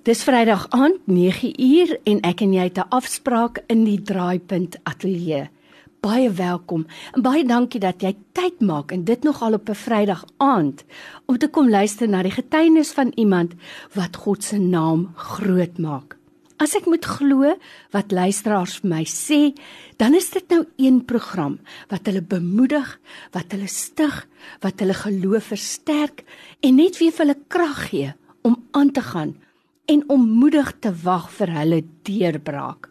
Dis Vrydag aand 9uur en ek en jy het 'n afspraak in die Draaipunt Ateljee. Baie welkom en baie dankie dat jy tyd maak en dit nog al op 'n Vrydag aand om te kom luister na die getuienis van iemand wat God se naam groot maak. As ek moet glo wat luisteraars vir my sê, dan is dit nou een program wat hulle bemoedig, wat hulle stig, wat hulle geloof versterk en net weer vir hulle krag gee om aan te gaan en om moedig te wag vir hulle deurbraak.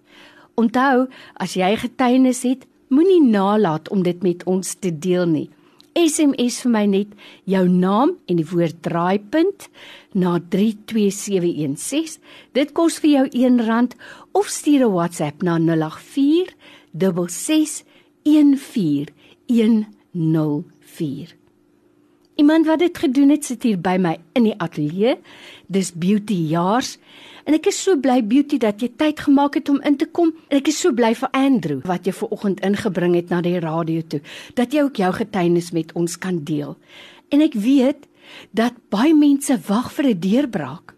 Onthou, as jy getuienis het, moenie nalat om dit met ons te deel nie. SMS vir my net jou naam en die woord draaipunt na 32716. Dit kos vir jou R1 of stuur 'n WhatsApp na 084 6141404. Iemand wat dit gedoen het sit hier by my in die ateljee. Dis Beauty Jaars. En ek is so bly Beauty dat jy tyd gemaak het om in te kom. En ek is so bly vir Andrew wat jy ver oggend ingebring het na die radio toe, dat jy ook jou getuienis met ons kan deel. En ek weet dat baie mense wag vir 'n deurbraak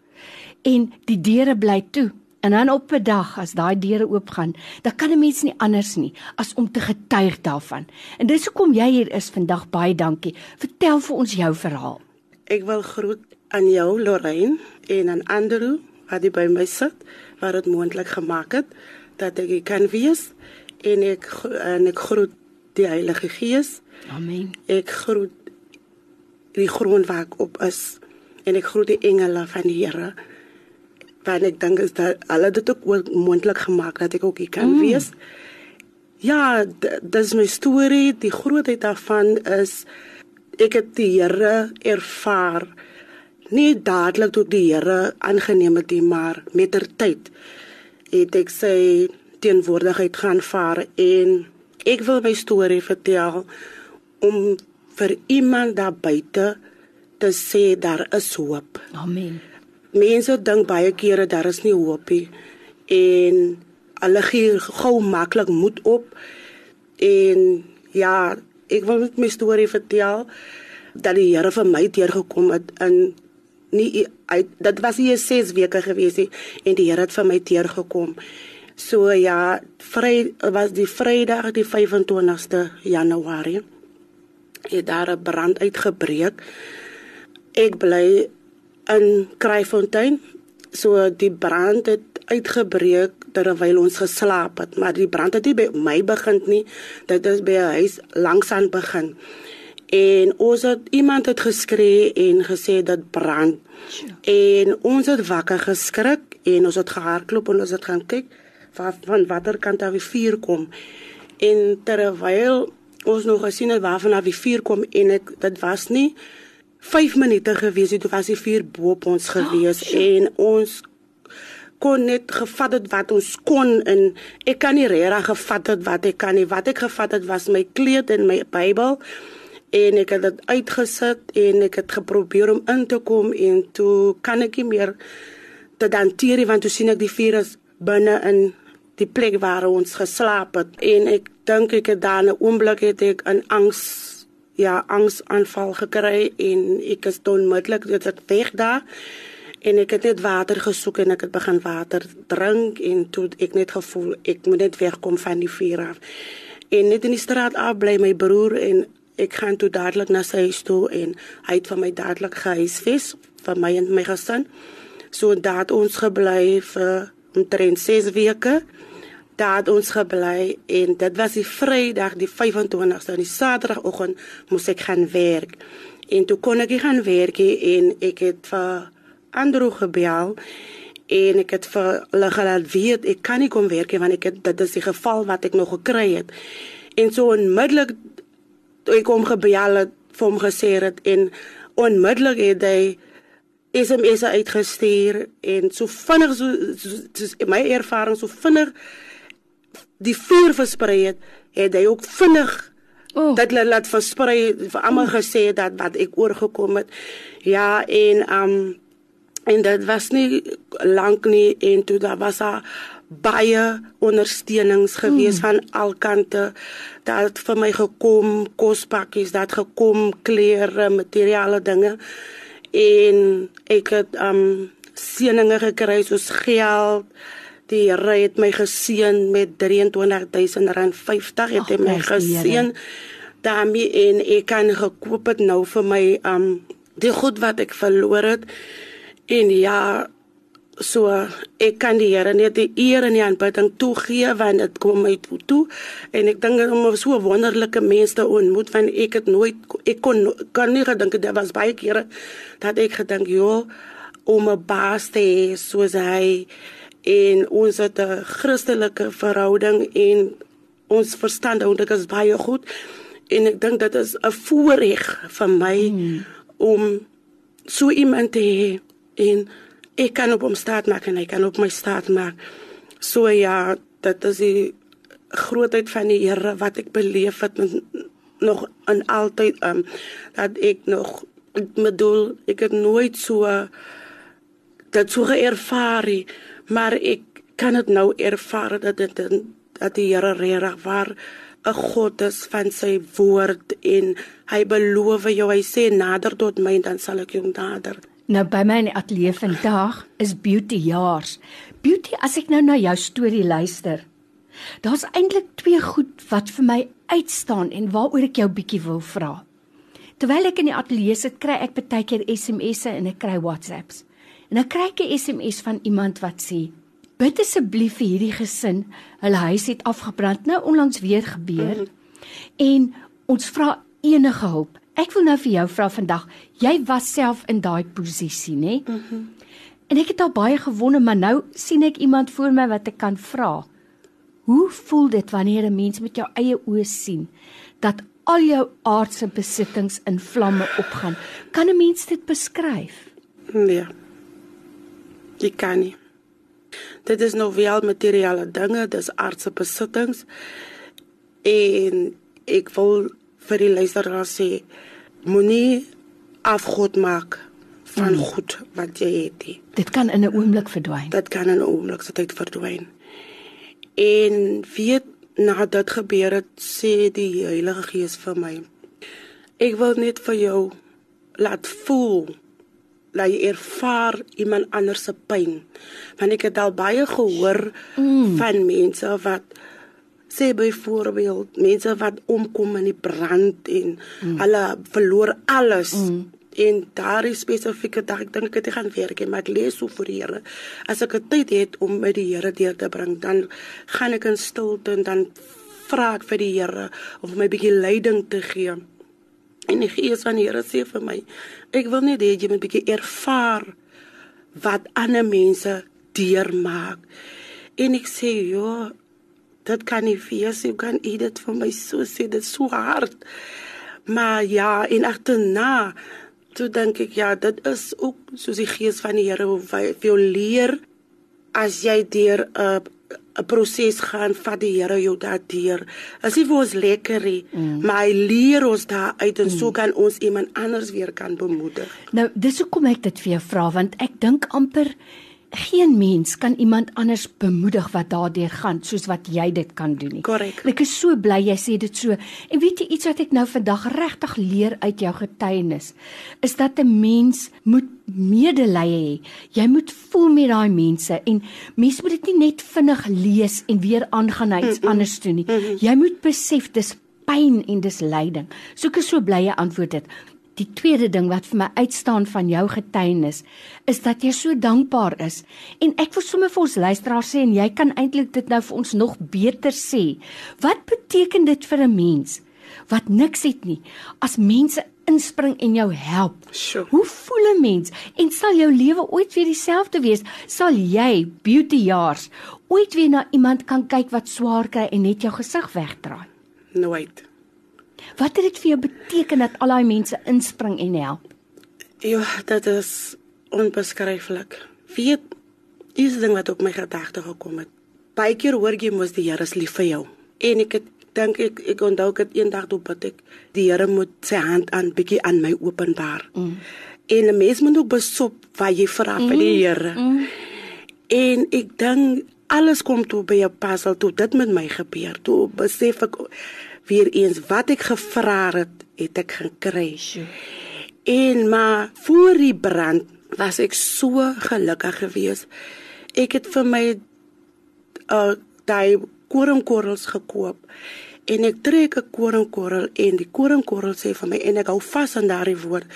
en die deure bly toe. En dan op 'n dag as daai deure oopgaan, dan kan 'n mens nie anders nie as om te getuig daarvan. En dis hoekom jy hier is vandag. Baie dankie. Vertel vir ons jou verhaal. Ek wil groet aan jou Lorraine en aan Andrew wat by my sit wat dit moontlik gemaak het dat ek kan wees en ek en ek groet die Heilige Gees. Amen. Ek groet die grond waar ek op is en ek groet die engele van die Here want ek dink is dat hulle dit ook moontlik gemaak dat ek ook hier kan mm. wees. Ja, dis my storie, die grootheid daarvan is ek het die Here ervaar. Nie dadelik toe die Here aangeneem het nie, maar met ter tyd het ek sy teenwoordigheid gaan vaar en ek wil my storie vertel om vir iemand daar buite te sê daar is hoop. Amen mense dink baie kere daar is nie hoop nie. En hulle gee gou maklik moed op. En ja ek wil net my storie vertel dat die Here vir my teergekom het in nie uit dit was hier 6 weke gewees het en die Here het vir my teergekom so ja vry was die vrydag die 25ste januarie. Het daar 'n brand uitgebreek. Ek bly in Kraaifontein. So die brand het uitgebreek terwyl ons geslaap het, maar die brand het nie by my begin nie. Dit is by 'n huis langs aan begin. En ons het iemand het geskree en gesê dit brand. En ons het wakker geskrik en ons het gehardloop en ons het gaan kyk van van watter kant daar die vuur kom. En terwyl ons nog gesien het waarvan daar die vuur kom en ek dit was nie 5 minute gewees het, was die vuur bo op ons gewees oh, en ons kon net gevat het wat ons kon en ek kan nie regtig gevat het wat ek kan nie. Wat ek gevat het was my kleed en my Bybel en ek het dit uitgesit en ek het geprobeer om in te kom en toe kan ek nie meer te danteer want toe sien ek die vuur is binne in die plek waar ons geslaap het en ek dink ek het dan 'n oomblik het ek in angs ja angsaanval gekry en ek is onmiddellik dit het weg daar en ek het net water gesoek en ek het begin water drink en toe ek net gevoel ek moet net wegkom van die vuur af. En net in die straat af bly my broer en ek gaan toe dadelik na sy huis toe en hy het van my dadelik gehuisves vir my en my gesin. So daad ons gebly vir omtrent 6 weke daar het ons gebly en dit was die Vrydag die 25ste en die Saterdagoggend moes ek gaan werk. En toe kon ek gaan werk en ek het vir Andrew gebel en ek het vir hulle gelaat weet ek kan nie kom werk want ek het dit is die geval wat ek nog gekry het. En so onmiddellik toe ek hom gebel het vir hom gesê het en onmiddellik het hy SMS uitgestuur en so vinnig so, so, so my ervaring so vinnig die vuur versprei het, het hy ook vinnig oh. dat hulle laat versprei vir almal oh. gesê dat wat ek oorgekom het. Ja, en um en dit was nie lank nie en toe daar was daar baie ondersteunings gewees mm. van alkante dat vir my gekom kospakkies dat gekom klere materiale dinge en ek het um seëninge gekry soos geld. Die Here het my geseën met 23000 rand 50 het hy my geseën. Daarmee en ek kan gekoop het nou vir my um die goed wat ek verloor het. En ja so ek kan die Here net die eer en die aanbidding toegee want dit kom my toe, toe. En ek dink om so wonderlike mense te ontmoet want ek het nooit ek kon kan nie gedink dit was baie kere dat ek gedink joh om 'n baas te hê soos hy en ons het 'n Christelike verhouding en ons verstandhouding is baie goed. En ek dink dit is 'n voorreg vir my mm. om so iemand te hê en ek kan op hom staat maak en hy kan op my staat maak. So ja dit is die grootheid van die Here wat ek beleef het nog en altyd um, dat ek nog ek bedoel ek het nooit so dit so ervaar nie maar ek kan dit nou ervaar dat dit dat die Here regtig waar 'n God is van sy woord en hy beloof jou hy sê nader tot my dan sal ek jou nader. Nou by my in die ateljee vandag is Beauty Jaars. Beauty, as ek nou na jou storie luister, daar's eintlik twee goed wat vir my uitstaan en waaroor ek jou bietjie wil vra. Terwyl ek in die ateljee sit, kry ek baie keer SMS'e en ek kry WhatsApps. En dan kry ek 'n SMS van iemand wat sê: "Bid asseblief vir hierdie gesin. Hulle huis het afgebrand. Nou onlangs weer gebeur. Mm -hmm. En ons vra enige hulp. Ek wil nou vir jou vra vandag. Jy was self in daai posisie, né? Mm -hmm. En ek het al baie gewonder, maar nou sien ek iemand voor my wat ek kan vra. Hoe voel dit wanneer 'n mens met jou eie oë sien dat al jou aardse besittings in vlamme opgaan? Kan 'n mens dit beskryf? Nee. Jy kan nie. Dit is nou wel materiële dinge, dis aardse besittings. En ek wil vir die luisteraar sê moenie afgod maak van hmm. goed wat jy het. Nie. Dit kan in 'n oomblik verdwyn. Dit kan in 'n oomblik se tyd verdwyn. En weet na dit gebeur het sê die Heilige Gees vir my. Ek wil net vir jou laat voel dat jy ervaar iemand anders se pyn. Want ek het al baie gehoor mm. van mense wat sê byvoorbeeld mense wat omkom in die brand en mm. hulle verloor alles. Mm. En daar is spesifieke dag ek dink ek gaan werk en maar ek lees so vir die Here. As ek tyd het om met die Here deur te bring, dan gaan ek in stilte en dan vra ek vir die Here om my bietjie leiding te gee. En die Gees van die Here sê vir my, ek wil net hê jy moet 'n bietjie ervaar wat ander mense deurmaak. En ek sê, "Ja, dit kan nie wees nie, kan u dit vir my so sê, dit is so hard." Maar ja, en agterna, toe dink ek, ja, dit is ook soos die Gees van die Here wil vir jou leer as jy deur 'n uh, 'n proses gaan vat die Here jou daardeur. As jy vir ons lekker is, mm. maar hy leer ons daar uit en mm. so kan ons iemand anders weer kan bemoedig. Nou, dis hoekom ek dit vir jou vra want ek dink amper geen mens kan iemand anders bemoedig wat daardeur gaan soos wat jy dit kan doen nie. Korrek. Ek is so bly jy sê dit so. En weet jy iets wat ek nou vandag regtig leer uit jou getuienis is dat 'n mens moet medelee hê. Jy moet voel met daai mense en mens moet dit nie net vinnig lees en weer aangaan na iets mm -mm. anders toe nie. Mm -mm. Jy moet besef dis pyn en dis lyding. So ek is so bly jy antwoord dit. Die tweede ding wat vir my uitstaan van jou getuienis is dat jy so dankbaar is. En ek wil sommer vir ons luisteraars sê en jy kan eintlik dit nou vir ons nog beter sê. Wat beteken dit vir 'n mens wat niks het nie as mense inspring en jou help? Sure. Hoe voel 'n mens en sal jou lewe ooit weer dieselfde wees? Sal jy beauty jaars ooit weer na iemand kan kyk wat swaar kry en net jou gesig wegdraai? Nooit. Wat het dit vir jou beteken dat al daai mense inspring en help? Ja, dit is onbeskryflik. Weet is ding wat op my gedagte gekom het. Baie keer hoor jy mos die Here is lief vir jou. En ek het dink ek ek onthou ek eendag toe bid ek die Here moet sy hand aan bietjie aan my openbaar. Mm. En 'n mens moet ook besop wat jy vra mm. vir die mm. Here. Mm. En ek dink alles kom toe by 'n puzzle toe dit met my gebeur. Toe besef ek weer eens wat ek gevra het, het ek gekry. En maar voor die brand was ek so gelukkig geweest. Ek het vir my uh daai koringkorrels gekoop en ek trek 'n koringkorrel en die koringkorrel sê vir my en ek hou vas aan daardie woord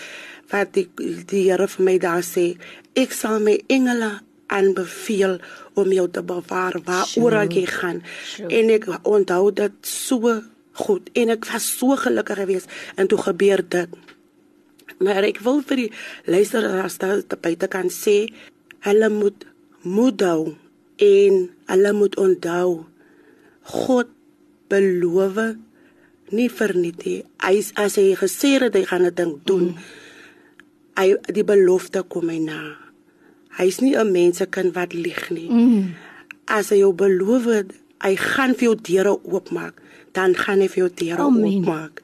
wat die die Here vir my daar sê ek sal my engele aanbeveel om jou te bewaar waar oral jy gaan Sjoe. en ek onthou dit so goed en ek was so gelukkig geweest en toe gebeur dit maar ek wil vir die luisteraars daar te buite kan sê hulle moet moed hou en hulle moet onthou God beloof nie verniet nie. Hy as hy gesê het hy gaan 'n ding doen. Mm. Hy die belofte kom hy na. Hy's nie 'n mensekind wat lieg nie. Mm. As hy jou beloof het, hy gaan vir jou deure oopmaak, dan gaan hy vir jou deure oopmaak.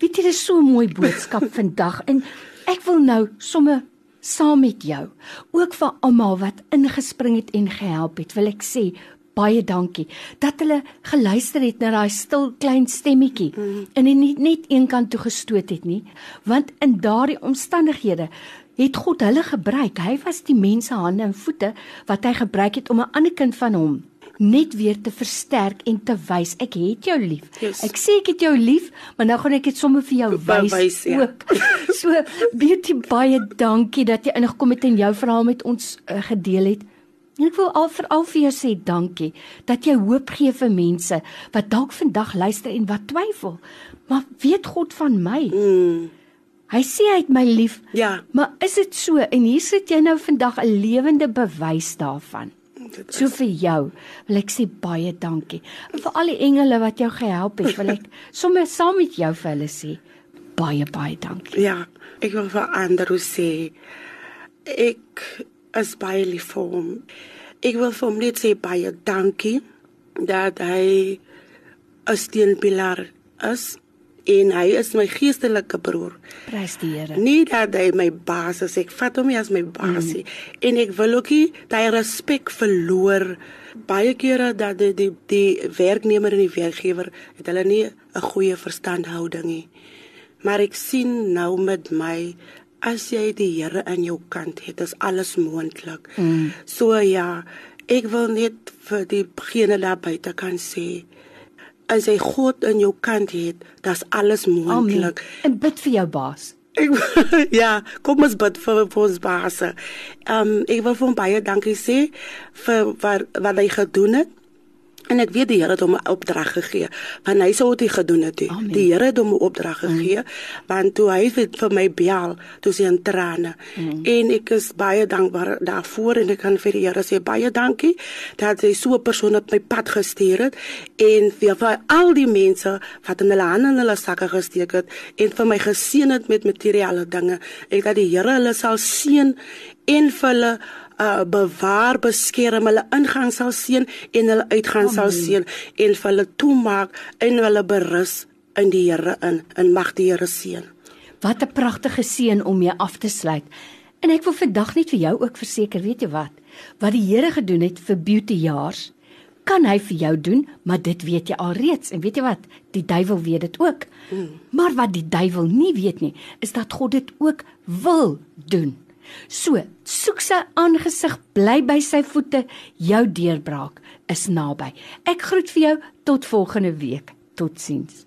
Weet jy, dis so 'n mooi boodskap vandag en ek wil nou sommer saam met jou, ook vir almal wat ingespring het en gehelp het, wil ek sê baie dankie dat hulle geluister het na daai stil klein stemmetjie mm. en dit nie net een kant toe gestoot het nie, want in daardie omstandighede het God hulle gebruik. Hy was die mense hande en voete wat hy gebruik het om 'n ander kind van hom net weer te versterk en te wys ek het jou lief. Yes. Ek sê ek het jou lief, maar nou gaan ek dit sommer vir jou wys ja. ook. So baie baie dankie dat jy ingekom het en jou verhaal met ons uh, gedeel het. En ek wil al veral vir jou sê dankie dat jy hoop gee vir mense wat dalk vandag luister en wat twyfel. Maar weet God van my? Mm, Hy sê hy het my lief. ja, Maar is dit so? En hier sit jy nou vandag 'n lewende bewys daarvan. So vir jou wil ek sê baie dankie. En vir al die engele wat jou gehelp het, wil ek sommer saam met jou vir hulle sê baie baie dankie. Ja, ek wil vir Andrew sê ek is baie lief vir hom. Ek wil vir hom net sê baie dankie dat hy 'n steunpilaar is en hy is my geestelike broer. Prys die Here. Nie dat hy my baas is, ek vat hom nie as my baas nie. Mm. En ek wil ook nie daai respek verloor. Baie kere dat die die, die werknemer en die werkgewer het hulle nie 'n goeie verstandhouding nie. Maar ek sien nou met my as jy die Here aan jou kant het, is alles moontlik. Mm. So ja, ek wil net vir diegene daar buite kan sê as jy God in jou kant het, dis alles moontlik. En bid vir jou baas. Ek ja, kom ons bid vir vir ons baas. Ehm um, ek wil vir hom baie dankie sê vir wat wat hy gedoen het. En ek weet die Here het hom 'n opdrag gegee, want hy sou dit gedoen het. Amen. Die Here het hom 'n opdrag gegee, want toe hy het vir my bel, toe sy in trane. En ek is baie dankbaar daarvoor en ek kan vir die Here sê baie dankie dat hy so 'n persoon op my pad gestuur het en vir, vir al die mense wat in hulle hande in hulle sakke gesteek het en vir my geseën het met materiële dinge. Ek dat die Here hulle sal seën en vir hulle uh bewaar beskerm hulle ingang sal seën en hulle uitgang sal seën en vir hulle toemaak en hulle berus in die Here in en mag die Here seën. Wat 'n pragtige seën om mee af te sluit. En ek wil vandag net vir jou ook verseker, weet jy wat? Wat die Here gedoen het vir beauty jaars, kan hy vir jou doen, maar dit weet jy alreeds. En weet jy wat? Die duiwel weet dit ook. Mm. Maar wat die duiwel nie weet nie, is dat God dit ook wil doen. So, soek sy aangesig, bly by sy voete, jou deurbraak is naby. Ek groet vir jou tot volgende week. Totsiens.